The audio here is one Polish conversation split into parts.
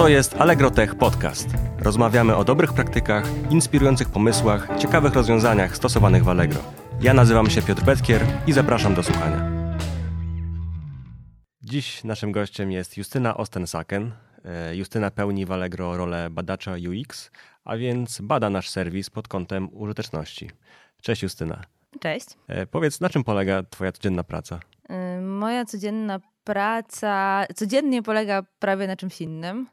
To jest Allegro Tech Podcast. Rozmawiamy o dobrych praktykach, inspirujących pomysłach, ciekawych rozwiązaniach stosowanych w Allegro. Ja nazywam się Piotr Petkier i zapraszam do słuchania. Dziś naszym gościem jest Justyna Ostensaken. E, Justyna pełni w Allegro rolę badacza UX, a więc bada nasz serwis pod kątem użyteczności. Cześć Justyna. Cześć. E, powiedz, na czym polega Twoja codzienna praca? Y, Moja codzienna praca codziennie polega prawie na czymś innym.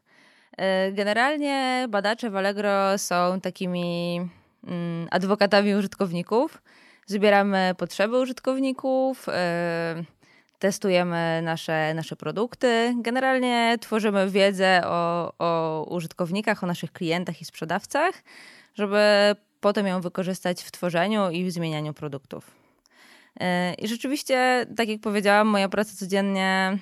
Y, Generalnie badacze w Allegro są takimi mm, adwokatami użytkowników. Zbieramy potrzeby użytkowników, y, testujemy nasze, nasze produkty. Generalnie tworzymy wiedzę o, o użytkownikach, o naszych klientach i sprzedawcach, żeby potem ją wykorzystać w tworzeniu i w zmienianiu produktów. Yy, I rzeczywiście, tak jak powiedziałam, moja praca codziennie,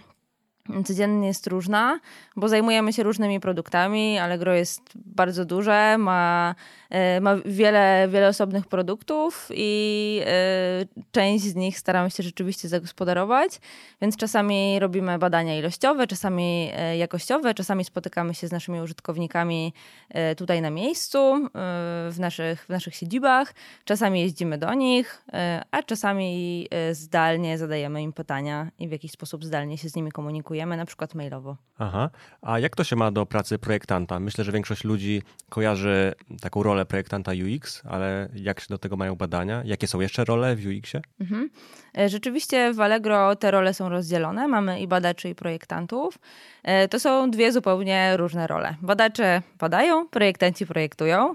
codziennie jest różna, bo zajmujemy się różnymi produktami. Allegro jest bardzo duże, ma, yy, ma wiele, wiele osobnych produktów i yy, część z nich staramy się rzeczywiście zagospodarować, więc czasami robimy badania ilościowe, czasami yy, jakościowe, czasami spotykamy się z naszymi użytkownikami tutaj na miejscu, w naszych, w naszych siedzibach, czasami jeździmy do nich, a czasami zdalnie zadajemy im pytania i w jakiś sposób zdalnie się z nimi komunikujemy, na przykład mailowo. Aha. A jak to się ma do pracy projektanta? Myślę, że większość ludzi kojarzy taką rolę projektanta UX, ale jak się do tego mają badania? Jakie są jeszcze role w UX-ie? Mhm. E, Rzeczywiście w Allegro te role są rozdzielone. Mamy i badaczy, i projektantów. E, To są dwie zupełnie różne role. Badacze badają, projektanci projektują.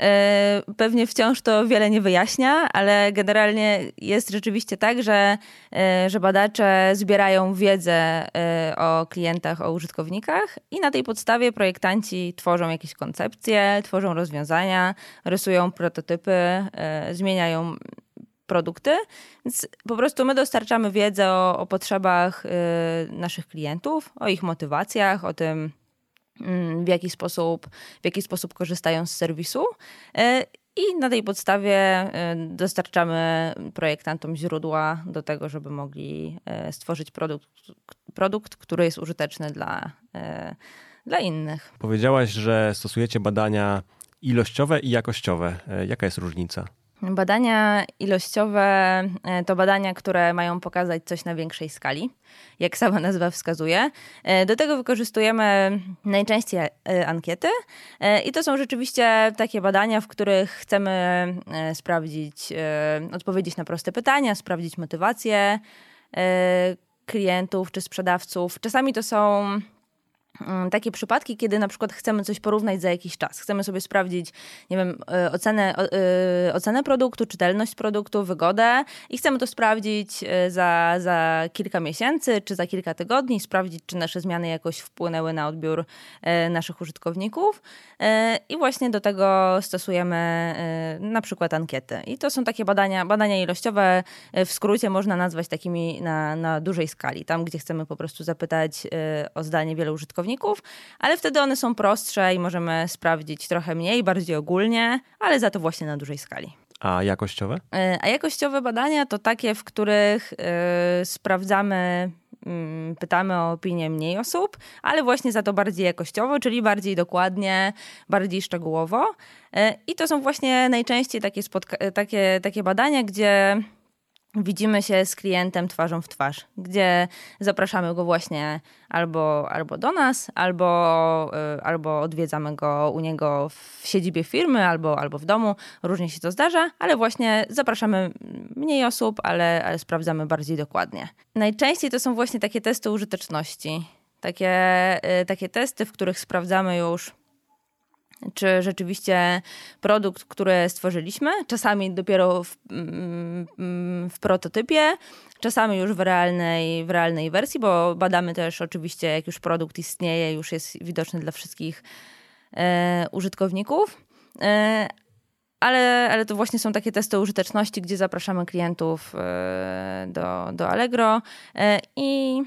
E, Pewnie wciąż to wiele nie wyjaśnia, ale generalnie jest rzeczywiście tak, że, e, że badacze zbierają wiedzę e, o klientach, o użytkownikach i na tej podstawie projektanci tworzą jakieś koncepcje, tworzą rozwiązania, rysują prototypy, zmieniają produkty. Więc po prostu my dostarczamy wiedzę o, o potrzebach naszych klientów, o ich motywacjach, o tym, w jaki sposób, w jaki sposób korzystają z serwisu. Y, I na tej podstawie y, dostarczamy projektantom źródła do tego, żeby mogli y, stworzyć produkt, produkt który jest użyteczny dla, dla innych. Powiedziałaś, że stosujecie badania ilościowe i jakościowe. E, Jaka jest różnica? Badania ilościowe e, to badania, które mają pokazać coś na większej skali, jak sama nazwa wskazuje. E, Do tego wykorzystujemy najczęściej e, ankiety i to są rzeczywiście takie badania, w których chcemy sprawdzić, odpowiedzieć na proste pytania, sprawdzić motywację klientów czy sprzedawców. Czasami to są takie przypadki, kiedy na przykład chcemy coś porównać za jakiś czas. Chcemy sobie sprawdzić, nie wiem, e, ocenę, e, ocenę produktu, czytelność produktu, wygodę i chcemy to sprawdzić e, za, za kilka miesięcy czy za kilka tygodni, sprawdzić, czy nasze zmiany jakoś wpłynęły na odbiór naszych użytkowników. I właśnie do tego stosujemy na przykład ankiety. I to są takie badania, badania ilościowe, w skrócie można nazwać takimi na, na dużej skali, tam gdzie chcemy po prostu zapytać o zdanie wielu użytkowników, ale wtedy one są prostsze i możemy sprawdzić trochę mniej, bardziej ogólnie, ale za to właśnie na dużej skali. A jakościowe? E, A jakościowe badania to takie, w których e, sprawdzamy, mm, pytamy o opinię mniej osób, ale właśnie za to bardziej jakościowo, czyli bardziej dokładnie, bardziej szczegółowo. E, I to są właśnie najczęściej takie, spotka- takie, takie badania, gdzie widzimy się z klientem twarzą w twarz, gdzie zapraszamy go właśnie albo, albo do nas, albo, y, albo odwiedzamy go u niego w siedzibie firmy, albo, albo w domu. Różnie się to zdarza, ale właśnie zapraszamy mniej osób, ale, ale sprawdzamy bardziej dokładnie. Najczęściej to są właśnie takie testy użyteczności. Takie, y, takie testy, w których sprawdzamy już czy rzeczywiście produkt, który stworzyliśmy, czasami dopiero w, mm, w prototypie, czasami już w realnej, w realnej wersji, bo badamy też oczywiście, jak już produkt istnieje, już jest widoczny dla wszystkich e, użytkowników. E, ale, ale to właśnie są takie testy użyteczności, gdzie zapraszamy klientów e, do, do Allegro e, i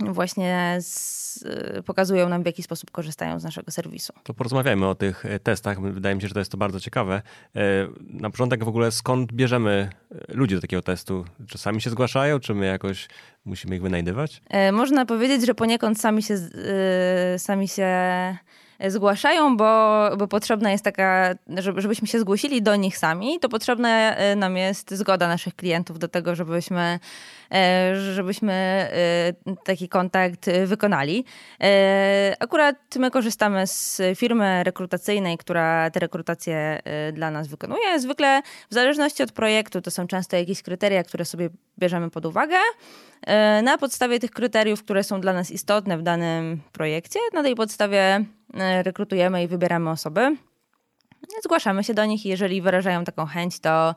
właśnie z, pokazują nam, w jaki sposób korzystają z naszego serwisu. To porozmawiajmy o tych e, testach. Wydaje mi się, że to jest to bardzo ciekawe. E, na początek w ogóle skąd bierzemy e, ludzi do takiego testu? Czy sami się zgłaszają, czy my jakoś musimy ich wynajdywać? Można powiedzieć, że poniekąd sami się, sami się zgłaszają, bo, bo potrzebna jest taka, żebyśmy się zgłosili do nich sami, to potrzebna nam jest zgoda naszych klientów do tego, żebyśmy E, żebyśmy e, taki kontakt wykonali. E, akurat my korzystamy z firmy rekrutacyjnej, która te rekrutacje dla nas wykonuje. Zwykle w zależności od projektu to są często jakieś kryteria, które sobie bierzemy pod uwagę. Na podstawie tych kryteriów, które są dla nas istotne w danym projekcie, na tej podstawie rekrutujemy i wybieramy osoby. Zgłaszamy się do nich i jeżeli wyrażają taką chęć, to,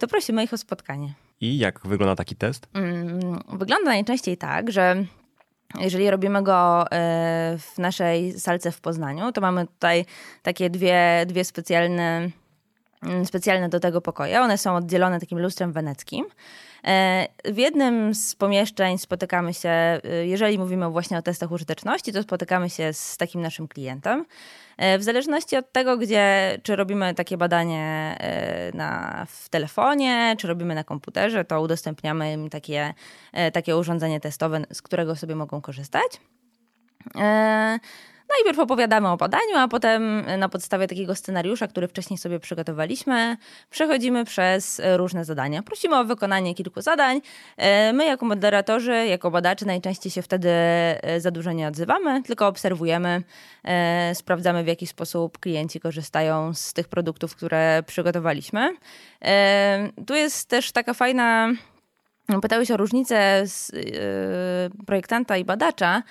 to prosimy ich o spotkanie. I jak wygląda taki test? Mm, wygląda najczęściej tak, że jeżeli robimy go e, w naszej salce w Poznaniu, to mamy tutaj takie dwie, dwie specjalne, mm, specjalne do tego pokoje. One są oddzielone takim lustrem weneckim. E, w jednym z pomieszczeń spotykamy się, e, jeżeli mówimy właśnie o testach użyteczności, to spotykamy się z takim naszym klientem. E, w zależności od tego, gdzie, czy robimy takie badanie na, w telefonie, czy robimy na komputerze, to udostępniamy im takie, takie urządzenie testowe, z którego sobie mogą korzystać. Najpierw opowiadamy o badaniu, a potem na podstawie takiego scenariusza, który wcześniej sobie przygotowaliśmy, przechodzimy przez różne zadania. Prosimy o wykonanie kilku zadań. E, my, jako moderatorzy, jako badacze, najczęściej się wtedy e, za dużo nie odzywamy, tylko obserwujemy, e, sprawdzamy, w jaki sposób klienci korzystają z tych produktów, które przygotowaliśmy. Tu jest też taka fajna. Pytałeś o różnicę z projektanta i badacza.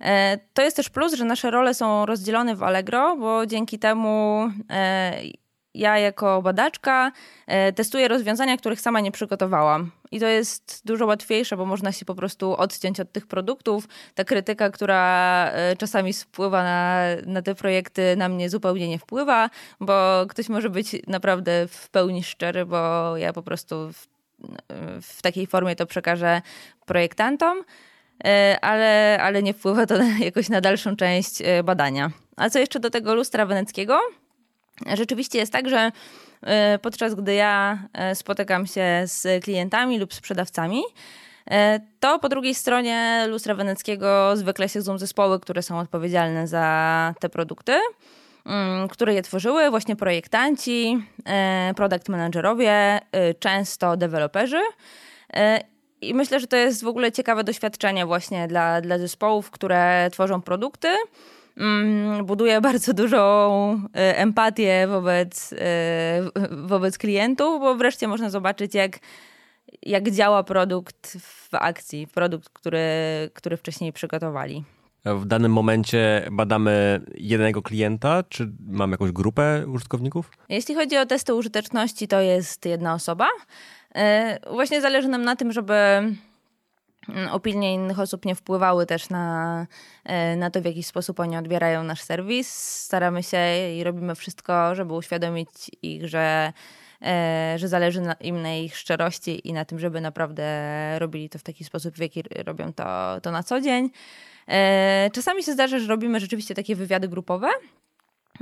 E, to jest też plus, że nasze role są rozdzielone w Allegro, bo dzięki temu e, ja jako badaczka e, testuję rozwiązania, których sama nie przygotowałam. I to jest dużo łatwiejsze, bo można się po prostu odciąć od tych produktów. Ta krytyka, która czasami spływa na, na te projekty, na mnie zupełnie nie wpływa, bo ktoś może być naprawdę w pełni szczery, bo ja po prostu w, w takiej formie to przekażę projektantom. E, ale, ale nie wpływa to jakoś na dalszą część e, badania. A co jeszcze do tego lustra weneckiego? Rzeczywiście jest tak, że e, podczas gdy ja spotykam się z klientami lub sprzedawcami, to po drugiej stronie lustra weneckiego zwykle siedzą zespoły, które są odpowiedzialne za te produkty, mm, które je tworzyły, właśnie projektanci, product managerowie, często deweloperzy. I myślę, że to jest w ogóle ciekawe doświadczenie właśnie dla, dla zespołów, które tworzą produkty. Mm, buduje bardzo dużą e, empatię wobec, e, wobec klientów, bo wreszcie można zobaczyć, jak, jak działa produkt w akcji, produkt, który, który wcześniej przygotowali. W danym momencie badamy jednego klienta, czy mamy jakąś grupę użytkowników? Jeśli chodzi o testy użyteczności, to jest jedna osoba. E, właśnie zależy nam na tym, żeby mm, opinie innych osób nie wpływały też na, e, na to, w jaki sposób oni odbierają nasz serwis. Staramy się i robimy wszystko, żeby uświadomić ich, że, e, że zależy im na ich szczerości i na tym, żeby naprawdę robili to w taki sposób, w jaki robią to, to na co dzień. Czasami się zdarza, że robimy rzeczywiście takie wywiady grupowe.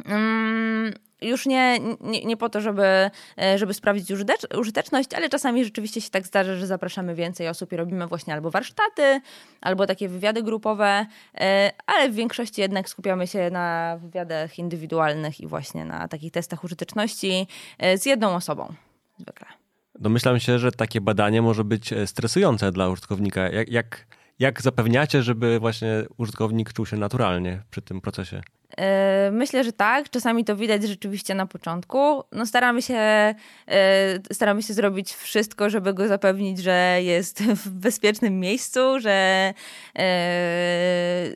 Mm, już nie, nie, nie po to, żeby, e, żeby sprawdzić użyteczność, ale czasami rzeczywiście się tak zdarza, że zapraszamy więcej osób i robimy właśnie albo warsztaty, albo takie wywiady grupowe, e, ale w większości jednak skupiamy się na wywiadach indywidualnych i właśnie na takich testach użyteczności e, z jedną osobą zwykle. Domyślam się, że takie badanie może być stresujące dla użytkownika. Jak, jak, jak zapewniacie, żeby właśnie użytkownik czuł się naturalnie przy tym procesie? E, myślę, że tak. Czasami to widać rzeczywiście na początku. No staramy się, e, staramy się zrobić wszystko, żeby go zapewnić, że jest w bezpiecznym miejscu, że e,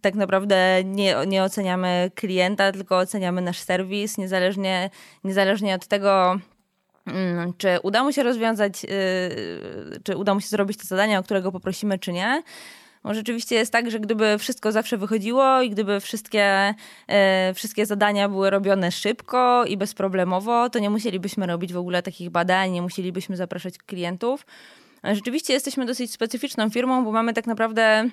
tak naprawdę nie, nie oceniamy klienta, tylko oceniamy nasz serwis, niezależnie, niezależnie od tego, czy uda mu się rozwiązać, czy uda mu się zrobić to zadanie, o którego poprosimy, czy nie bo rzeczywiście jest tak, że gdyby wszystko zawsze wychodziło i gdyby wszystkie, e, wszystkie zadania były robione szybko i bezproblemowo, to nie musielibyśmy robić w ogóle takich badań, nie musielibyśmy zapraszać klientów. Rzeczywiście jesteśmy dosyć specyficzną firmą, bo mamy tak naprawdę mm,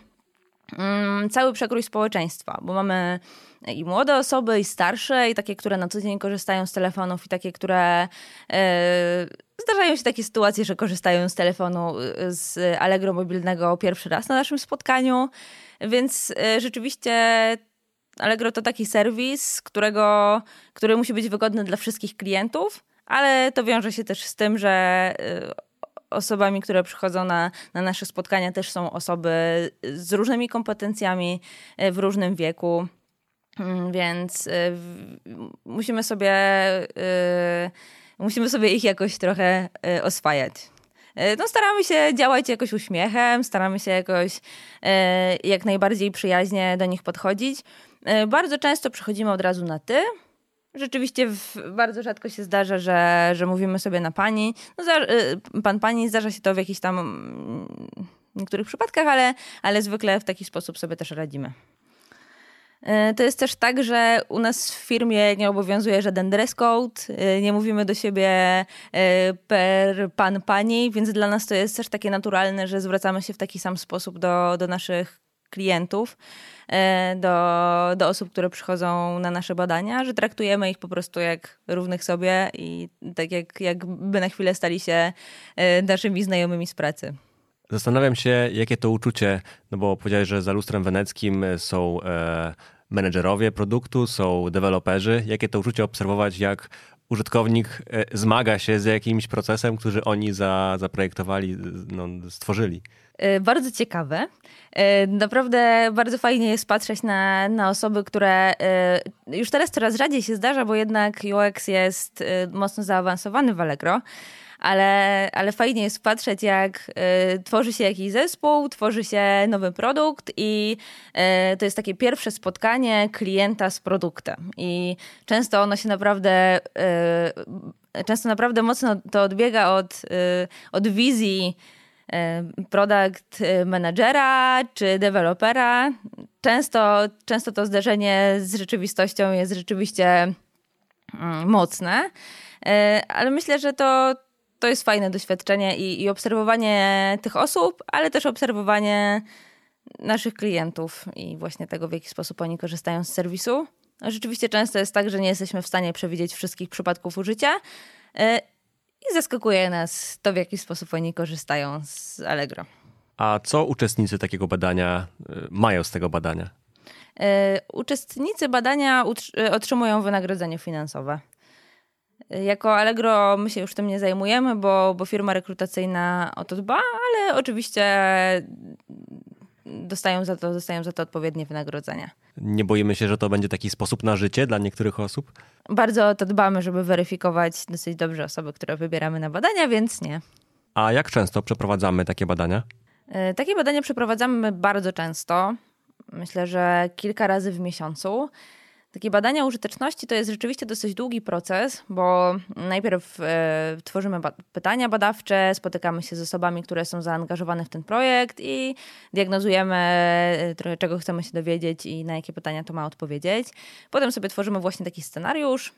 cały przekrój społeczeństwa, bo mamy i młode osoby, i starsze, i takie, które na co dzień korzystają z telefonów, i takie, które e, zdarzają się takie sytuacje, że korzystają z telefonu e, z Allegro mobilnego pierwszy raz na naszym spotkaniu, więc e, rzeczywiście Allegro to taki serwis, którego, który musi być wygodny dla wszystkich klientów, ale to wiąże się też z tym, że osobami, które przychodzą na, na nasze spotkania, też są osoby z różnymi kompetencjami w różnym wieku. Mm, więc y, musimy sobie, y, musimy sobie ich jakoś trochę oswajać. No, staramy się działać jakoś uśmiechem, staramy się jakoś jak najbardziej przyjaźnie do nich podchodzić. Bardzo często przechodzimy od razu na ty. Rzeczywiście w, bardzo rzadko się zdarza, że, że mówimy sobie na pani. No, za, pan, pani, zdarza się to w jakichś tam mm, niektórych przypadkach, ale, ale zwykle w taki sposób sobie też radzimy. E, to jest też tak, że u nas w firmie nie obowiązuje żaden dress code, e, nie mówimy do siebie per pan, pani, więc dla nas to jest też takie naturalne, że zwracamy się w taki sam sposób do, do naszych klientów, do, do osób, które przychodzą na nasze badania, że traktujemy ich po prostu jak równych sobie i tak jak, jakby na chwilę stali się naszymi znajomymi z pracy. Zastanawiam się, jakie to uczucie, no bo powiedziałeś, że za lustrem weneckim są e, menedżerowie produktu, są deweloperzy. Jakie to uczucie obserwować, jak użytkownik e, zmaga się z jakimś procesem, który oni za, zaprojektowali, no, stworzyli? E, bardzo ciekawe. E, naprawdę bardzo fajnie jest patrzeć na, na osoby, które już teraz coraz rzadziej się zdarza, bo jednak UX jest mocno zaawansowany w Allegro ale, ale fajnie jest patrzeć, jak y, tworzy się jakiś zespół, tworzy się nowy produkt i y, to jest takie pierwsze spotkanie klienta z produktem. I często ono się naprawdę, y, często naprawdę mocno to odbiega od, od wizji product managera czy dewelopera. Często, często to zderzenie z rzeczywistością jest rzeczywiście mm, mocne, ale myślę, że to, to jest fajne doświadczenie i, i obserwowanie tych osób, ale też obserwowanie naszych klientów i właśnie tego, w jaki sposób oni korzystają z serwisu. Rzeczywiście często jest tak, że nie jesteśmy w stanie przewidzieć wszystkich przypadków użycia e, i zaskakuje nas to, w jaki sposób oni korzystają z Allegro. A co uczestnicy takiego badania e, mają z tego badania? E, uczestnicy badania otrzymują wynagrodzenie finansowe. Jako Allegro my się już tym nie zajmujemy, bo, bo firma rekrutacyjna o to dba, ale oczywiście dostają za to, dostają za to odpowiednie wynagrodzenia. Nie boimy się, że to będzie taki sposób na życie dla niektórych osób? Bardzo o to dbamy, żeby weryfikować dosyć dobrze osoby, które wybieramy na badania, więc nie. A jak często przeprowadzamy takie badania? E, takie badania przeprowadzamy bardzo często. Myślę, że kilka razy w miesiącu. Takie badania użyteczności to jest rzeczywiście dosyć długi proces, bo najpierw e, tworzymy ba pytania badawcze, spotykamy się z osobami, które są zaangażowane w ten projekt i diagnozujemy e, trochę czego chcemy się dowiedzieć i na jakie pytania to ma odpowiedzieć. Potem sobie tworzymy właśnie taki scenariusz,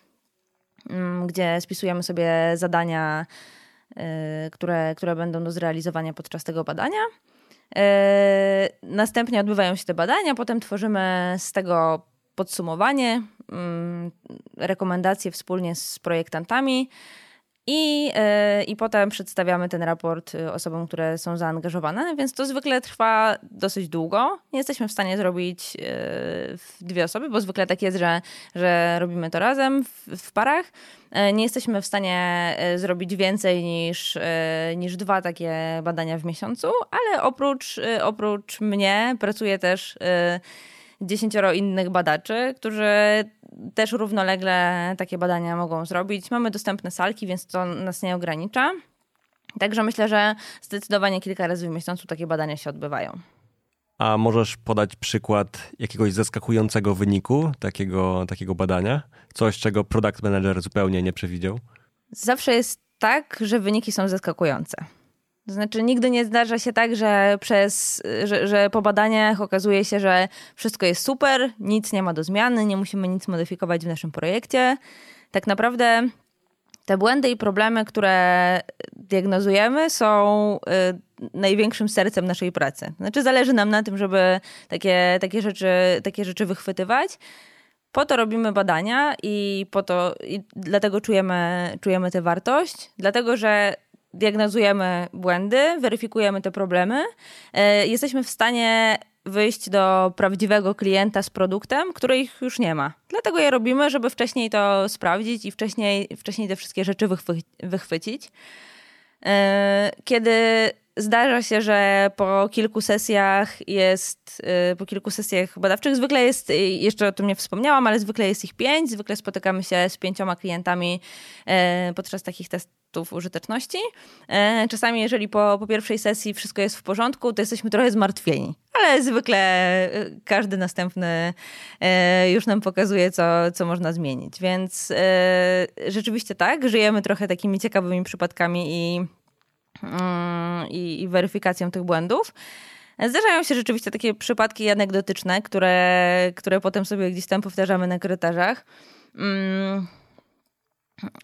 mm, gdzie spisujemy sobie zadania, e, które, które będą do zrealizowania podczas tego badania. E, następnie odbywają się te badania, potem tworzymy z tego podsumowanie, mm, rekomendacje wspólnie z projektantami. I, yy, I potem przedstawiamy ten raport y, osobom, które są zaangażowane, więc to zwykle trwa dosyć długo. Nie jesteśmy w stanie zrobić yy, w dwie osoby, bo zwykle tak jest, że, że robimy to razem w, w parach. Yy, nie jesteśmy w stanie zrobić więcej niż, niż dwa takie badania w miesiącu, ale oprócz, oprócz mnie pracuje też dziesięcioro innych badaczy, którzy też równolegle takie badania mogą zrobić. Mamy dostępne salki, więc to nas nie ogranicza. Także myślę, że zdecydowanie kilka razy w miesiącu takie badania się odbywają. A możesz podać przykład jakiegoś zaskakującego wyniku takiego, takiego badania? Coś, czego product manager zupełnie nie przewidział? Zawsze jest tak, że wyniki są zaskakujące. To znaczy, nigdy nie zdarza się tak, że, przez, że, że po badaniach okazuje się, że wszystko jest super, nic nie ma do zmiany, nie musimy nic modyfikować w naszym projekcie. Tak naprawdę te błędy i problemy, które diagnozujemy, są y, największym sercem naszej pracy. Znaczy, zależy nam na tym, żeby takie, takie, rzeczy, takie rzeczy wychwytywać. Po to robimy badania i po to i dlatego czujemy, czujemy tę wartość, dlatego że diagnozujemy błędy, weryfikujemy te problemy, y, jesteśmy w stanie wyjść do prawdziwego klienta z produktem, których już nie ma. Dlatego je robimy, żeby wcześniej to sprawdzić i wcześniej, wcześniej te wszystkie rzeczy wychwycić. E, kiedy zdarza się, że po kilku sesjach jest, y, po kilku sesjach badawczych, zwykle jest, y, jeszcze o tym nie wspomniałam, ale zwykle jest ich pięć, zwykle spotykamy się z pięcioma klientami e, podczas takich testów użyteczności. E, czasami, jeżeli po, po pierwszej sesji wszystko jest w porządku, to jesteśmy trochę zmartwieni, ale zwykle y, każdy następny e, już nam pokazuje, co, co można zmienić. Więc rzeczywiście tak, żyjemy trochę takimi ciekawymi przypadkami i i, i weryfikacją tych błędów. Zdarzają się rzeczywiście takie przypadki anegdotyczne, które, które potem sobie gdzieś tam powtarzamy na korytarzach. Mm,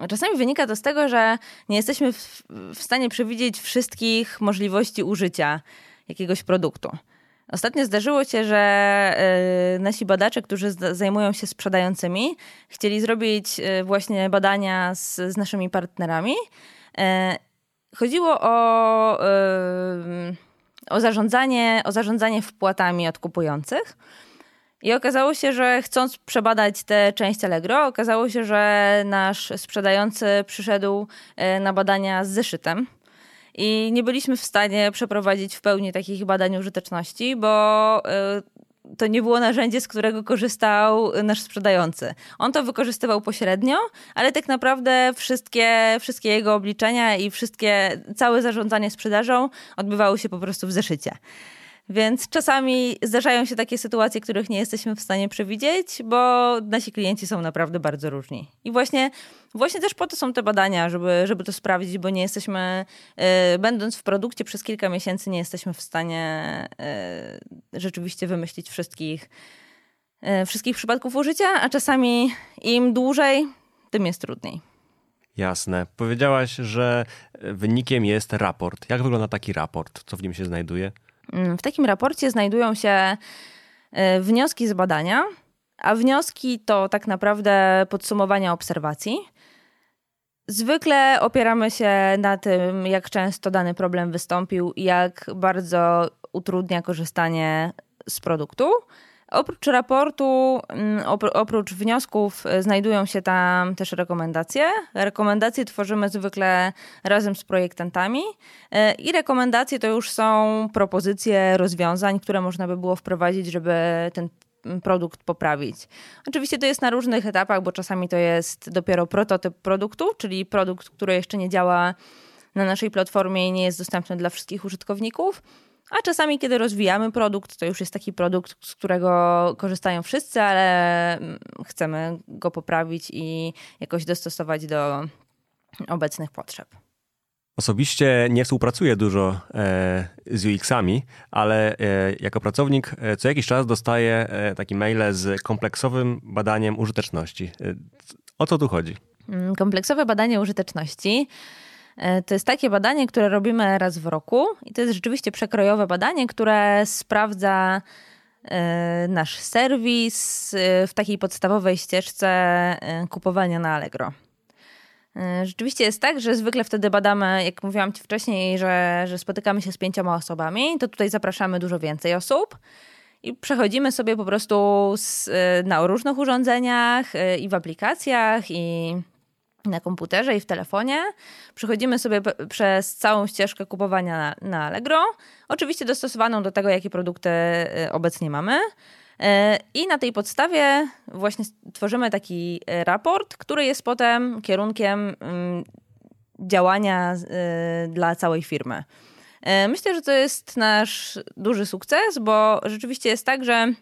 czasami wynika to z tego, że nie jesteśmy w, w stanie przewidzieć wszystkich możliwości użycia jakiegoś produktu. Ostatnio zdarzyło się, że y, nasi badacze, którzy zajmują się sprzedającymi, chcieli zrobić y, właśnie badania z, z naszymi partnerami y, Chodziło o, o, zarządzanie, o zarządzanie wpłatami od kupujących. I okazało się, że chcąc przebadać tę część Allegro, okazało się, że nasz sprzedający przyszedł e, na badania z zeszytem. I nie byliśmy w stanie przeprowadzić w pełni takich badań użyteczności, bo e, to nie było narzędzie, z którego korzystał nasz sprzedający. On to wykorzystywał pośrednio, ale tak naprawdę wszystkie, wszystkie jego obliczenia i wszystkie, całe zarządzanie sprzedażą odbywały się po prostu w zeszycie. Więc czasami zdarzają się takie sytuacje, których nie jesteśmy w stanie przewidzieć, bo nasi klienci są naprawdę bardzo różni. I właśnie, właśnie też po to są te badania, żeby, żeby to sprawdzić, bo nie jesteśmy, yy, będąc w produkcie przez kilka miesięcy, nie jesteśmy w stanie yy, rzeczywiście wymyślić wszystkich, yy, wszystkich przypadków użycia, a czasami im dłużej, tym jest trudniej. Jasne. Powiedziałaś, że wynikiem jest raport. Jak wygląda taki raport? Co w nim się znajduje? W takim raporcie znajdują się e, wnioski z badania, a wnioski to tak naprawdę podsumowania obserwacji. Zwykle opieramy się na tym, jak często dany problem wystąpił i jak bardzo utrudnia korzystanie z produktu. Oprócz raportu, mm, oprócz wniosków, e, znajdują się tam też rekomendacje. Rekomendacje tworzymy zwykle razem z projektantami e, i rekomendacje to już są propozycje rozwiązań, które można by było wprowadzić, żeby ten produkt poprawić. Oczywiście to jest na różnych etapach, bo czasami to jest dopiero prototyp produktu, czyli produkt, który jeszcze nie działa na naszej platformie i nie jest dostępny dla wszystkich użytkowników. A czasami, kiedy rozwijamy produkt, to już jest taki produkt, z którego korzystają wszyscy, ale mm, chcemy go poprawić i jakoś dostosować do obecnych potrzeb. Osobiście nie współpracuję dużo e, z UX-ami, ale e, jako pracownik e, co jakiś czas dostaję taki maile z kompleksowym badaniem użyteczności. O co tu chodzi? Mm, kompleksowe badanie użyteczności E, to jest takie badanie, które robimy raz w roku i to jest rzeczywiście przekrojowe badanie, które sprawdza e, nasz serwis e, w takiej podstawowej ścieżce kupowania na Allegro. Rzeczywiście jest tak, że zwykle wtedy badamy, jak mówiłam Ci wcześniej, że, że spotykamy się z pięcioma osobami, to tutaj zapraszamy dużo więcej osób i przechodzimy sobie po prostu z, na różnych urządzeniach i w aplikacjach i na komputerze i w telefonie. Przechodzimy sobie przez całą ścieżkę kupowania na, na Allegro, oczywiście dostosowaną do tego, jakie produkty y, obecnie mamy. Y, I na tej podstawie właśnie tworzymy taki y, raport, który jest potem kierunkiem działania dla całej firmy. Myślę, że to jest nasz duży sukces, bo rzeczywiście jest tak, że Mm,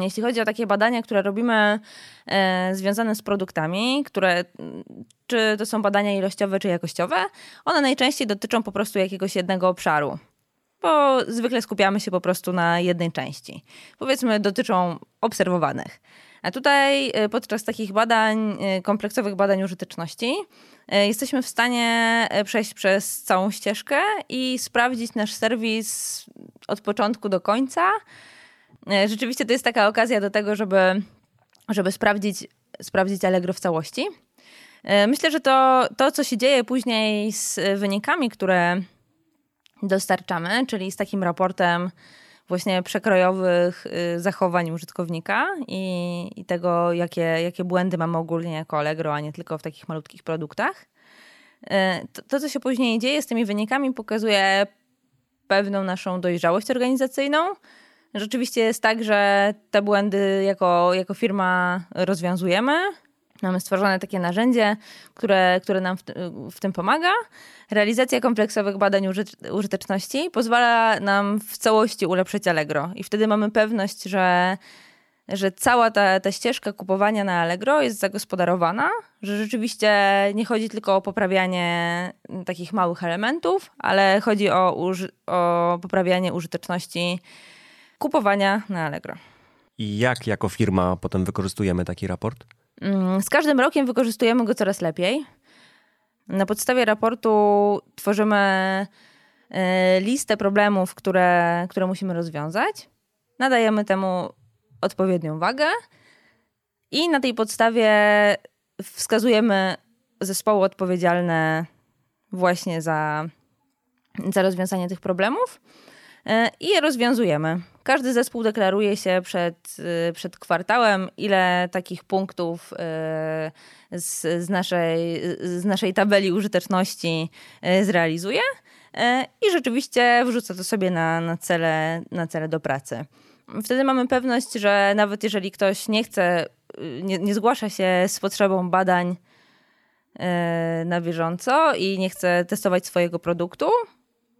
jeśli chodzi o takie badania, które robimy e, związane z produktami, które czy to są badania ilościowe, czy jakościowe, one najczęściej dotyczą po prostu jakiegoś jednego obszaru. bo zwykle skupiamy się po prostu na jednej części. Powiedzmy, dotyczą obserwowanych. A tutaj y, podczas takich badań, y, kompleksowych badań użyteczności, jesteśmy w stanie przejść przez całą ścieżkę i sprawdzić nasz serwis od początku do końca. Rzeczywiście to jest taka okazja do tego, żeby, żeby sprawdzić, sprawdzić Allegro w całości. Myślę, że to, to, co się dzieje później z wynikami, które dostarczamy, czyli z takim raportem właśnie przekrojowych y, zachowań użytkownika i, i tego, jakie, jakie błędy mamy ogólnie jako Allegro, a nie tylko w takich malutkich produktach. Y, to, to, co się później dzieje z tymi wynikami, pokazuje pewną naszą dojrzałość organizacyjną. Rzeczywiście jest tak, że te błędy jako, jako firma rozwiązujemy, Mamy stworzone takie narzędzie, które, które nam w, w, tym pomaga. Realizacja kompleksowych badań użyteczności pozwala nam w całości ulepszyć Allegro i wtedy mamy pewność, że, że cała ta, ta ścieżka kupowania na Allegro jest zagospodarowana, że rzeczywiście nie chodzi tylko o poprawianie takich małych elementów, ale chodzi o, uży, o poprawianie użyteczności kupowania na Allegro. I jak jako firma potem wykorzystujemy taki raport? Mm, z każdym rokiem wykorzystujemy go coraz lepiej. Na podstawie raportu tworzymy e, listę problemów, które, które musimy rozwiązać. Nadajemy temu odpowiednią wagę i na tej podstawie wskazujemy zespoły odpowiedzialne właśnie za, za rozwiązanie tych problemów i je rozwiązujemy. Każdy zespół deklaruje się przed, y, przed kwartałem, ile takich punktów y, z, z, naszej, z naszej tabeli użyteczności y, zrealizuje i rzeczywiście wrzuca to sobie na, na, cele, na cele do pracy. Wtedy mamy pewność, że nawet jeżeli ktoś nie chce, nie, nie zgłasza się z potrzebą badań na bieżąco i nie chce testować swojego produktu,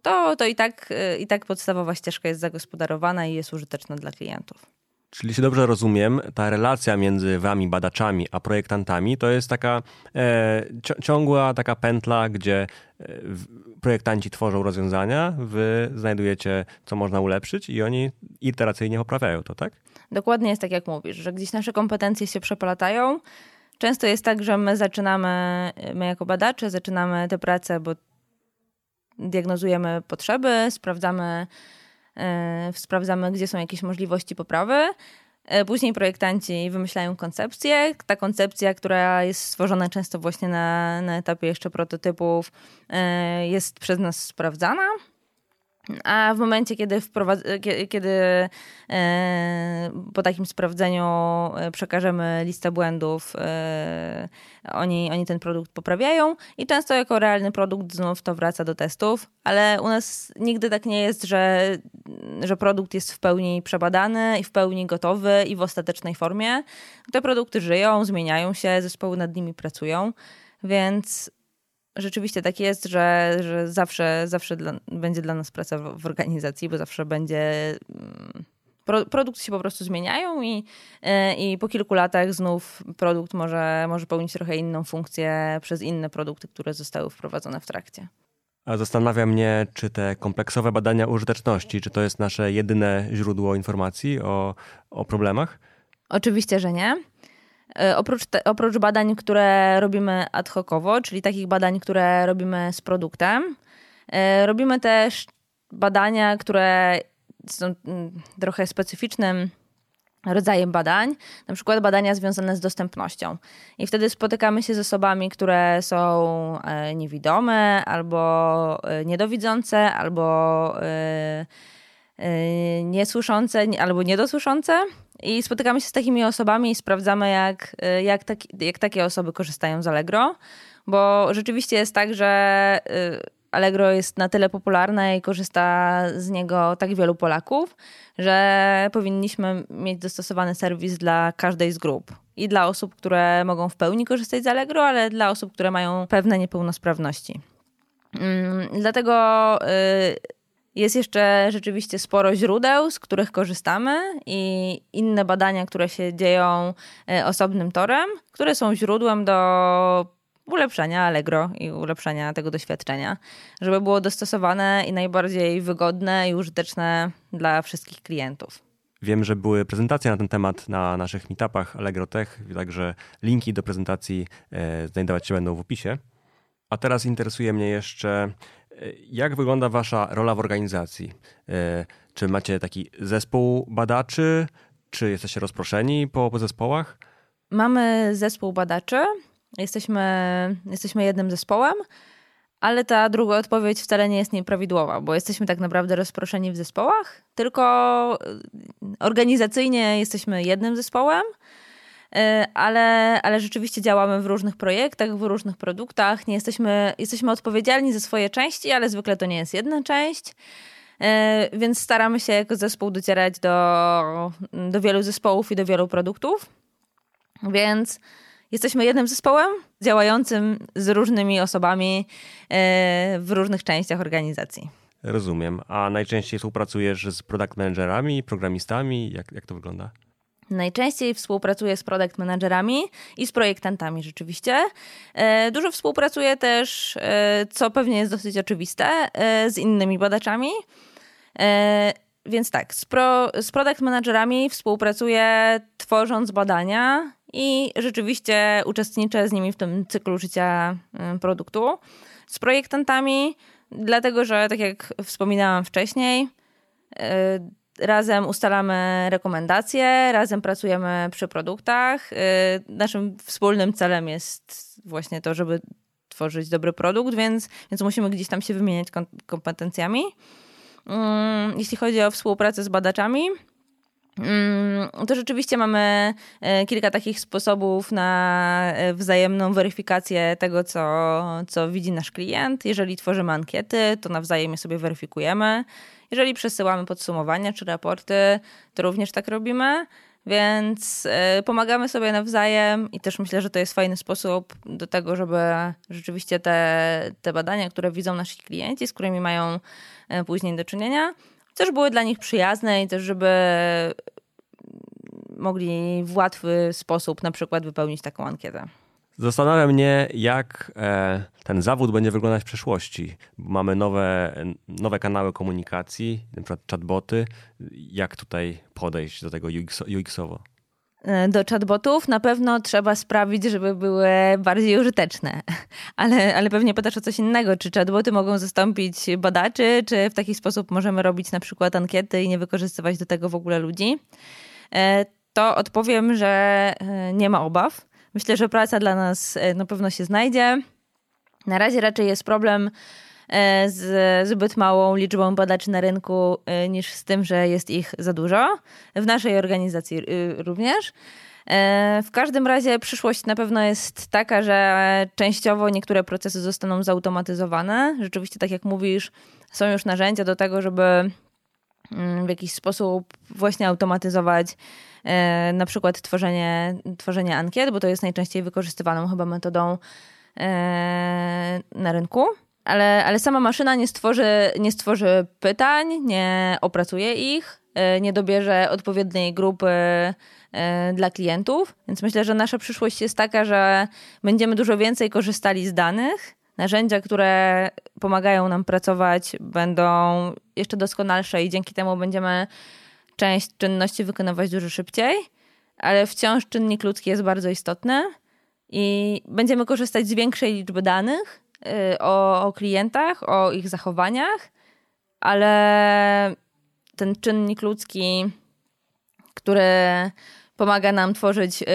to, to i, tak, y, i tak podstawowa ścieżka jest zagospodarowana i jest użyteczna dla klientów. Czyli się dobrze rozumiem, ta relacja między wami, badaczami, a projektantami to jest taka e, ciągła taka pętla, gdzie e, projektanci tworzą rozwiązania, wy znajdujecie, co można ulepszyć i oni iteracyjnie poprawiają to, tak? Dokładnie jest tak, jak mówisz, że gdzieś nasze kompetencje się przeplatają. Często jest tak, że my zaczynamy, my jako badacze, zaczynamy tę pracę, bo diagnozujemy potrzeby, sprawdzamy, e, sprawdzamy, gdzie są jakieś możliwości poprawy. E, później projektanci wymyślają koncepcję. Ta koncepcja, która jest stworzona często właśnie na, na etapie jeszcze prototypów, e, jest przez nas sprawdzana. A w momencie, kiedy, kiedy e, po takim sprawdzeniu e, przekażemy listę błędów, e, oni, oni ten produkt poprawiają i często jako realny produkt znów to wraca do testów, ale u nas nigdy tak nie jest, że, że produkt jest w pełni przebadany i w pełni gotowy i w ostatecznej formie. Te produkty żyją, zmieniają się, zespoły nad nimi pracują, więc rzeczywiście tak jest, że, że zawsze, zawsze dla, będzie dla nas praca w, w, organizacji, bo zawsze będzie. Mm, pro, produkty się po prostu zmieniają i, e, i po kilku latach znów produkt może, może pełnić trochę inną funkcję przez inne produkty, które zostały wprowadzone w trakcie. A zastanawia mnie, czy te kompleksowe badania użyteczności, czy to jest nasze jedyne źródło informacji o, o problemach? Oczywiście, że nie. E, oprócz, te, oprócz badań, które robimy ad hocowo, czyli takich badań, które robimy z produktem, e, robimy też badania, które są mm, trochę specyficznym rodzajem badań, na przykład badania związane z dostępnością. I wtedy spotykamy się z osobami, które są e, niewidome, albo niedowidzące, albo niesłyszące, albo niedosłyszące. I spotykamy się z takimi osobami i sprawdzamy, jak, y, jak, jak takie osoby korzystają z Allegro, bo rzeczywiście jest tak, że y, Allegro jest na tyle popularne i korzysta z niego tak wielu Polaków, że powinniśmy mieć dostosowany serwis dla każdej z grup. I dla osób, które mogą w pełni korzystać z Allegro, ale dla osób, które mają pewne niepełnosprawności. Mm, dlatego y, jest jeszcze rzeczywiście sporo źródeł, z których korzystamy i inne badania, które się dzieją e, osobnym torem, które są źródłem do ulepszania Allegro i ulepszania tego doświadczenia, żeby było dostosowane i najbardziej wygodne i użyteczne dla wszystkich klientów. Wiem, że były prezentacje na ten temat na naszych meetupach Allegro Tech, także linki do prezentacji e, znajdować się będą w opisie. A teraz interesuje mnie jeszcze, jak wygląda Wasza rola w organizacji? E, czy macie taki zespół badaczy, czy jesteście rozproszeni po, po zespołach? Mamy zespół badaczy, jesteśmy, jesteśmy jednym zespołem, ale ta druga odpowiedź wcale nie jest nieprawidłowa, bo jesteśmy tak naprawdę rozproszeni w zespołach, tylko organizacyjnie jesteśmy jednym zespołem, e, ale, ale rzeczywiście działamy w różnych projektach, w różnych produktach. Nie jesteśmy, jesteśmy odpowiedzialni za swoje części, ale zwykle to nie jest jedna część. E, więc staramy się jako zespół docierać do, do wielu zespołów i do wielu produktów. Więc jesteśmy jednym zespołem działającym z różnymi osobami e, w różnych częściach organizacji. Rozumiem. A najczęściej współpracujesz z product managerami, programistami? Jak, jak to wygląda? Najczęściej współpracuję z product managerami i z projektantami rzeczywiście. E, dużo współpracuję też, co pewnie jest dosyć oczywiste, z innymi badaczami. E, więc tak, z, pro, z product managerami współpracuję tworząc badania i rzeczywiście uczestniczę z nimi w tym cyklu życia produktu. Z projektantami, dlatego że tak jak wspominałam wcześniej, razem ustalamy rekomendacje, razem pracujemy przy produktach. Y, naszym wspólnym celem jest właśnie to, żeby tworzyć dobry produkt, więc, więc musimy gdzieś tam się wymieniać kompetencjami. Mm, jeśli chodzi o współpracę z badaczami, mm, to rzeczywiście mamy e, kilka takich sposobów na e, wzajemną weryfikację tego, co, co widzi nasz klient. Jeżeli tworzymy ankiety, to nawzajem je sobie weryfikujemy. Jeżeli przesyłamy podsumowania czy raporty, to również tak robimy. Więc e, pomagamy sobie nawzajem i też myślę, że to jest fajny sposób do tego, żeby rzeczywiście te, te badania, które widzą nasi klienci, z którymi mają e, później do czynienia, też były dla nich przyjazne i też, żeby mogli w łatwy sposób na przykład wypełnić taką ankietę. Zastanawia mnie, jak e, ten zawód będzie wyglądać w przyszłości. Mamy nowe, nowe kanały komunikacji, przykład chatboty. Jak tutaj podejść do tego UX-owo? E, do chatbotów na pewno trzeba sprawić, żeby były bardziej użyteczne. Ale, ale pewnie pytasz o coś innego. Czy chatboty mogą zastąpić badaczy, czy w taki sposób możemy robić na przykład ankiety i nie wykorzystywać do tego w ogóle ludzi? E, to odpowiem, że nie ma obaw Myślę, że praca dla nas e, na pewno się znajdzie. Na razie raczej jest problem e, z zbyt małą liczbą badaczy na rynku e, niż z tym, że jest ich za dużo. W naszej organizacji również. W każdym razie przyszłość na pewno jest taka, że częściowo niektóre procesy zostaną zautomatyzowane. Rzeczywiście, tak jak mówisz, są już narzędzia do tego, żeby mm, w jakiś sposób właśnie automatyzować na przykład tworzenie, tworzenie ankiet, bo to jest najczęściej wykorzystywaną chyba metodą e, na rynku. Ale, ale sama maszyna nie stworzy, nie stworzy pytań, nie opracuje ich, e, nie dobierze odpowiedniej grupy dla klientów. Więc myślę, że nasza przyszłość jest taka, że będziemy dużo więcej korzystali z danych. Narzędzia, które pomagają nam pracować, będą jeszcze doskonalsze i dzięki temu będziemy część czynności wykonywać dużo szybciej, ale wciąż czynnik ludzki jest bardzo istotny i będziemy korzystać z większej liczby danych y, o, o klientach, o ich zachowaniach, ale ten czynnik ludzki, który pomaga nam tworzyć, y,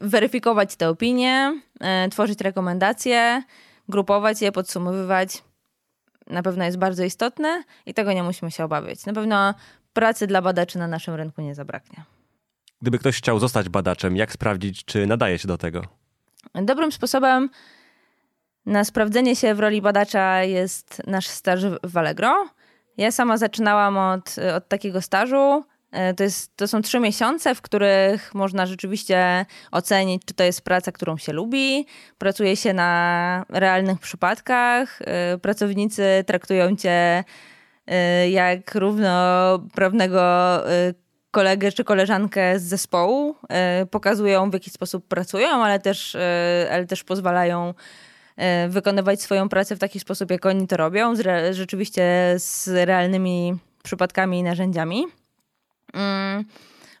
weryfikować te opinie, y, tworzyć rekomendacje, grupować je, podsumowywać, na pewno jest bardzo istotny i tego nie musimy się obawiać. Na pewno pracy dla badaczy na naszym rynku nie zabraknie. Gdyby ktoś chciał zostać badaczem, jak sprawdzić, czy nadaje się do tego? Dobrym sposobem na sprawdzenie się w roli badacza jest nasz staż w Allegro. Ja sama zaczynałam od, od takiego stażu. To, jest, to są trzy miesiące, w których można rzeczywiście ocenić, czy to jest praca, którą się lubi. Pracuje się na realnych przypadkach. Pracownicy traktują cię jak równoprawnego y, kolegę czy koleżankę z zespołu, y, pokazują w jaki sposób pracują, ale też, ale też pozwalają wykonywać swoją pracę w taki sposób, jak oni to robią, z rzeczywiście z realnymi przypadkami i narzędziami. Mm,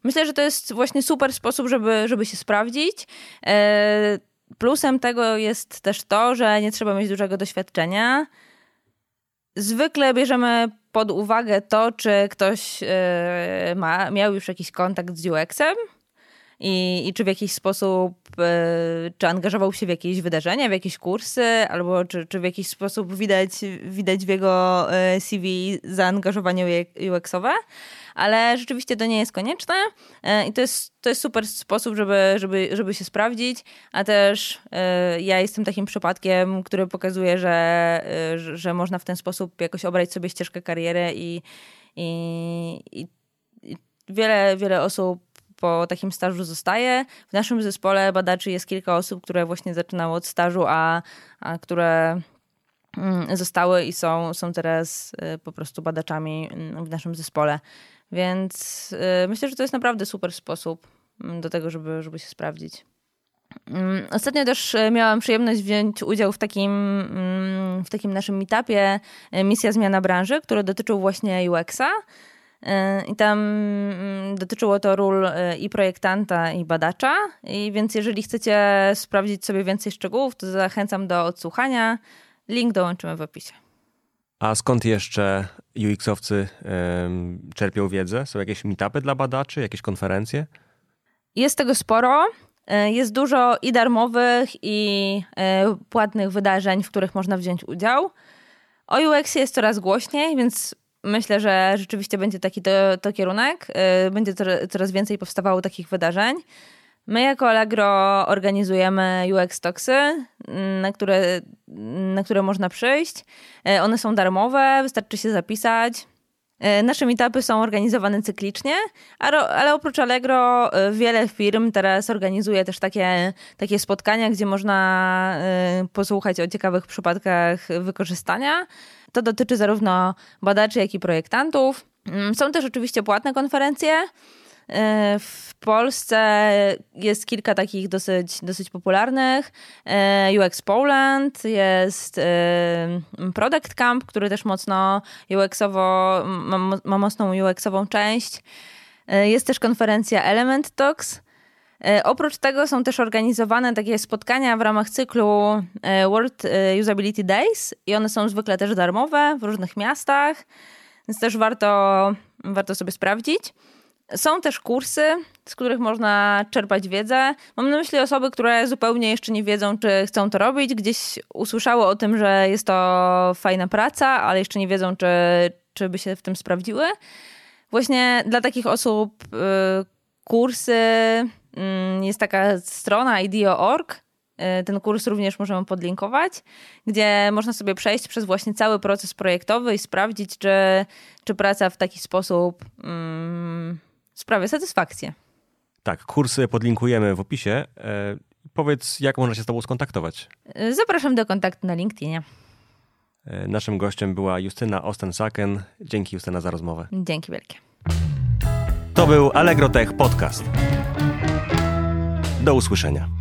myślę, że to jest właśnie super sposób, żeby, żeby się sprawdzić. Plusem tego jest też to, że nie trzeba mieć dużego doświadczenia. Zwykle bierzemy pod uwagę to, czy ktoś e, ma, miał już jakiś kontakt z UX-em i, i czy w jakiś sposób, e, czy angażował się w jakieś wydarzenia, w jakieś kursy, albo czy, czy w jakiś sposób widać, widać w jego e, CV zaangażowanie UX-owe ale rzeczywiście to nie jest konieczne i to jest, to jest super sposób, żeby, żeby, żeby się sprawdzić, a też ja jestem takim przypadkiem, który pokazuje, że, że można w ten sposób jakoś obrać sobie ścieżkę kariery i, i, i wiele, wiele osób po takim stażu zostaje. W naszym zespole badaczy jest kilka osób, które właśnie zaczynały od stażu, a, a które mm, zostały i są, są teraz y, po prostu badaczami mm, w naszym zespole. Więc y, myślę, że to jest naprawdę super sposób mm, do tego, żeby, żeby się sprawdzić. Ostatnio też y, miałam przyjemność wziąć udział w takim, w takim naszym meetupie Misja Zmiana Branży, który dotyczył właśnie UX-a. E, I tam mm, dotyczyło to ról e, i projektanta, i badacza. I więc jeżeli chcecie sprawdzić sobie więcej szczegółów, to zachęcam do odsłuchania. Link dołączymy w opisie. A skąd jeszcze UX-owcy czerpią wiedzę? Są jakieś meetupy dla badaczy, jakieś konferencje? Jest tego sporo. E, jest dużo i darmowych, i płatnych wydarzeń, w których można wziąć udział. O UX jest coraz głośniej, więc myślę, że rzeczywiście będzie taki to, to kierunek. Y, będzie coraz więcej powstawało takich wydarzeń. My jako Allegro organizujemy UX Toxy, na które, na które można przyjść. Y, one są darmowe, wystarczy się zapisać. Y, nasze meetupy są organizowane cyklicznie, ale oprócz Allegro wiele firm teraz organizuje też takie, takie spotkania, gdzie można posłuchać o ciekawych przypadkach wykorzystania. To dotyczy zarówno badaczy, jak i projektantów. Mm, są też oczywiście płatne konferencje. E, w Polsce jest kilka takich dosyć, dosyć popularnych. E, UX Poland, jest e, Product Camp, który też mocno UX-owo, ma, ma mocną UX-ową część. Jest też konferencja Element Talks, oprócz tego są też organizowane takie spotkania w ramach cyklu e, World e, Usability Days i one są zwykle też darmowe w różnych miastach, więc też warto, warto sobie sprawdzić. Są też kursy, z których można czerpać wiedzę. Mam na myśli osoby, które zupełnie jeszcze nie wiedzą, czy chcą to robić. Gdzieś usłyszały o tym, że jest to fajna praca, ale jeszcze nie wiedzą, czy, czy by się w tym sprawdziły. Właśnie dla takich osób y, kursy jest taka strona IDEO.org. Y, ten kurs również możemy podlinkować, gdzie można sobie przejść przez właśnie cały proces projektowy i sprawdzić, czy, czy praca w taki sposób um, sprawia satysfakcję. Tak, kursy podlinkujemy w opisie. E, powiedz, jak można się z Tobą skontaktować? Y, zapraszam do kontaktu na LinkedInie. E, naszym gościem była Justyna Osten-Saken. Dzięki Justyna za rozmowę. Dzięki wielkie. To był Allegro Tech Podcast. Do usłyszenia.